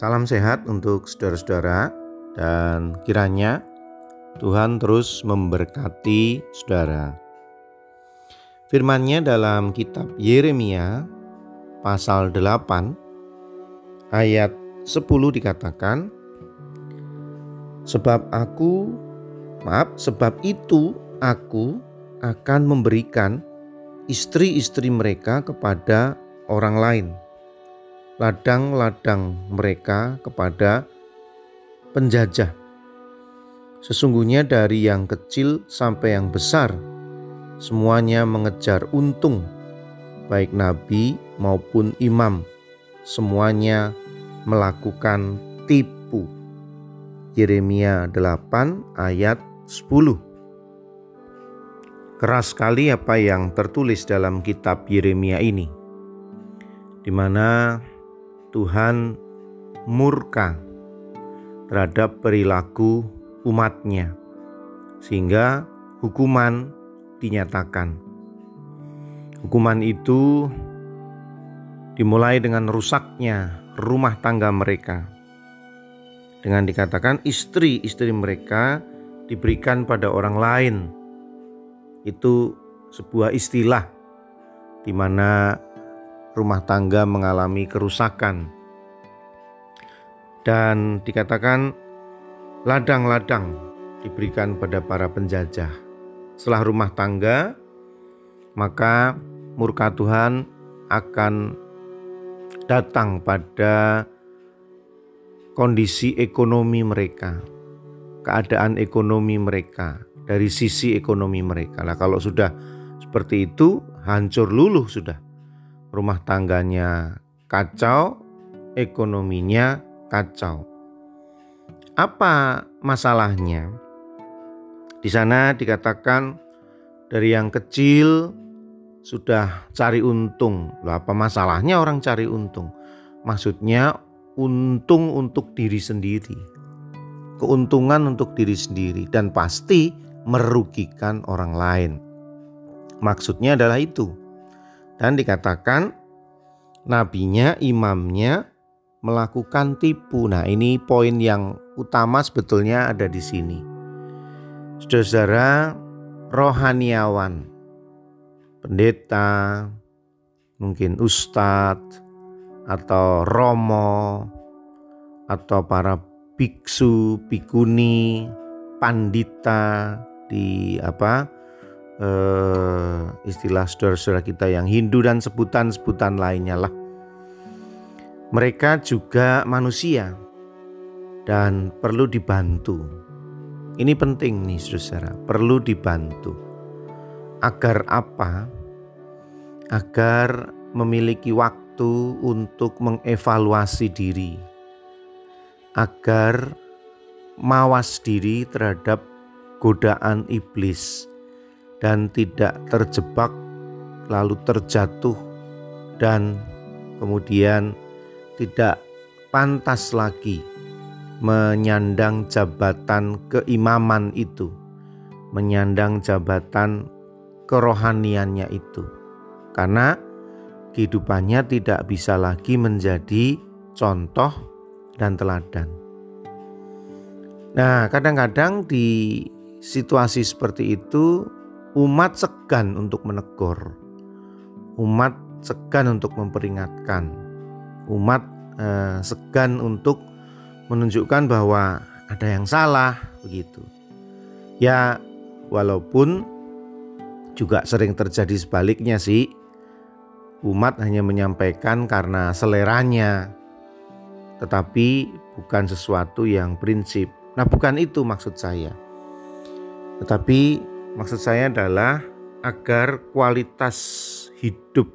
Salam sehat untuk saudara-saudara dan kiranya Tuhan terus memberkati saudara. Firman-Nya dalam kitab Yeremia pasal 8 ayat 10 dikatakan Sebab aku maaf sebab itu aku akan memberikan istri-istri mereka kepada orang lain ladang-ladang mereka kepada penjajah. Sesungguhnya dari yang kecil sampai yang besar, semuanya mengejar untung, baik nabi maupun imam, semuanya melakukan tipu. Yeremia 8 ayat 10 Keras sekali apa yang tertulis dalam kitab Yeremia ini, di mana Tuhan murka terhadap perilaku umatnya sehingga hukuman dinyatakan. Hukuman itu dimulai dengan rusaknya rumah tangga mereka. Dengan dikatakan istri-istri mereka diberikan pada orang lain. Itu sebuah istilah di mana rumah tangga mengalami kerusakan. Dan dikatakan ladang-ladang diberikan pada para penjajah. Setelah rumah tangga, maka murka Tuhan akan datang pada kondisi ekonomi mereka, keadaan ekonomi mereka, dari sisi ekonomi mereka. Nah, kalau sudah seperti itu, hancur luluh sudah rumah tangganya kacau, ekonominya kacau. Apa masalahnya? Di sana dikatakan dari yang kecil sudah cari untung. Loh, apa masalahnya orang cari untung? Maksudnya untung untuk diri sendiri. Keuntungan untuk diri sendiri dan pasti merugikan orang lain. Maksudnya adalah itu. Dan dikatakan nabinya, imamnya melakukan tipu. Nah, ini poin yang utama sebetulnya ada di sini. Saudara rohaniawan, pendeta, mungkin ustadz atau romo atau para biksu, bikuni, pandita di apa uh, istilah saudara-saudara kita yang Hindu dan sebutan-sebutan lainnya lah. Mereka juga manusia dan perlu dibantu. Ini penting nih saudara, perlu dibantu. Agar apa? Agar memiliki waktu untuk mengevaluasi diri. Agar mawas diri terhadap godaan iblis dan tidak terjebak lalu terjatuh dan kemudian tidak pantas lagi menyandang jabatan keimaman itu, menyandang jabatan kerohaniannya itu. Karena kehidupannya tidak bisa lagi menjadi contoh dan teladan. Nah, kadang-kadang di situasi seperti itu umat segan untuk menegur, umat segan untuk memperingatkan, umat eh, segan untuk menunjukkan bahwa ada yang salah begitu. Ya, walaupun juga sering terjadi sebaliknya sih. Umat hanya menyampaikan karena seleranya, tetapi bukan sesuatu yang prinsip. Nah, bukan itu maksud saya. Tetapi Maksud saya adalah agar kualitas hidup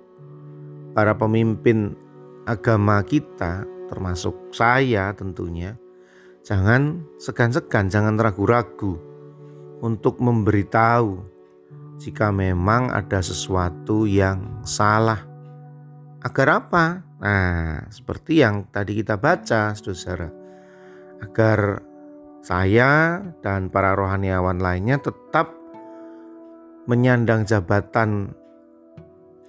para pemimpin agama kita, termasuk saya tentunya, jangan segan-segan, jangan ragu-ragu untuk memberitahu jika memang ada sesuatu yang salah. Agar apa? Nah, seperti yang tadi kita baca, saudara, agar saya dan para rohaniawan lainnya tetap menyandang jabatan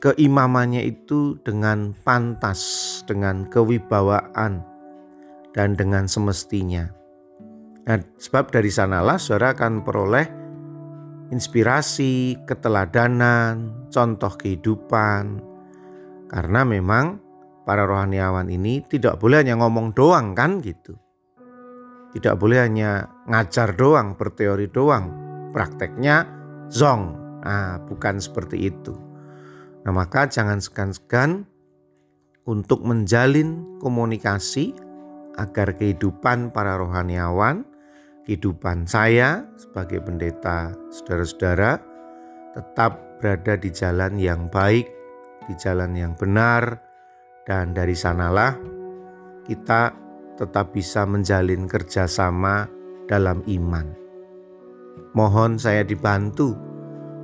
keimamannya itu dengan pantas, dengan kewibawaan, dan dengan semestinya. Nah, sebab dari sanalah saudara akan peroleh inspirasi, keteladanan, contoh kehidupan. Karena memang para rohaniawan ini tidak boleh hanya ngomong doang kan gitu. Tidak boleh hanya ngajar doang, berteori doang. Prakteknya zong. Nah, bukan seperti itu. Nah, maka jangan segan-segan untuk menjalin komunikasi agar kehidupan para rohaniawan, kehidupan saya sebagai pendeta, saudara-saudara, tetap berada di jalan yang baik, di jalan yang benar, dan dari sanalah kita tetap bisa menjalin kerjasama dalam iman. Mohon saya dibantu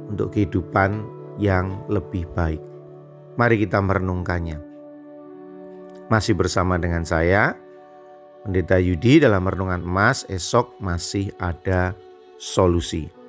untuk kehidupan yang lebih baik. Mari kita merenungkannya. Masih bersama dengan saya, Pendeta Yudi dalam Renungan Emas, esok masih ada solusi.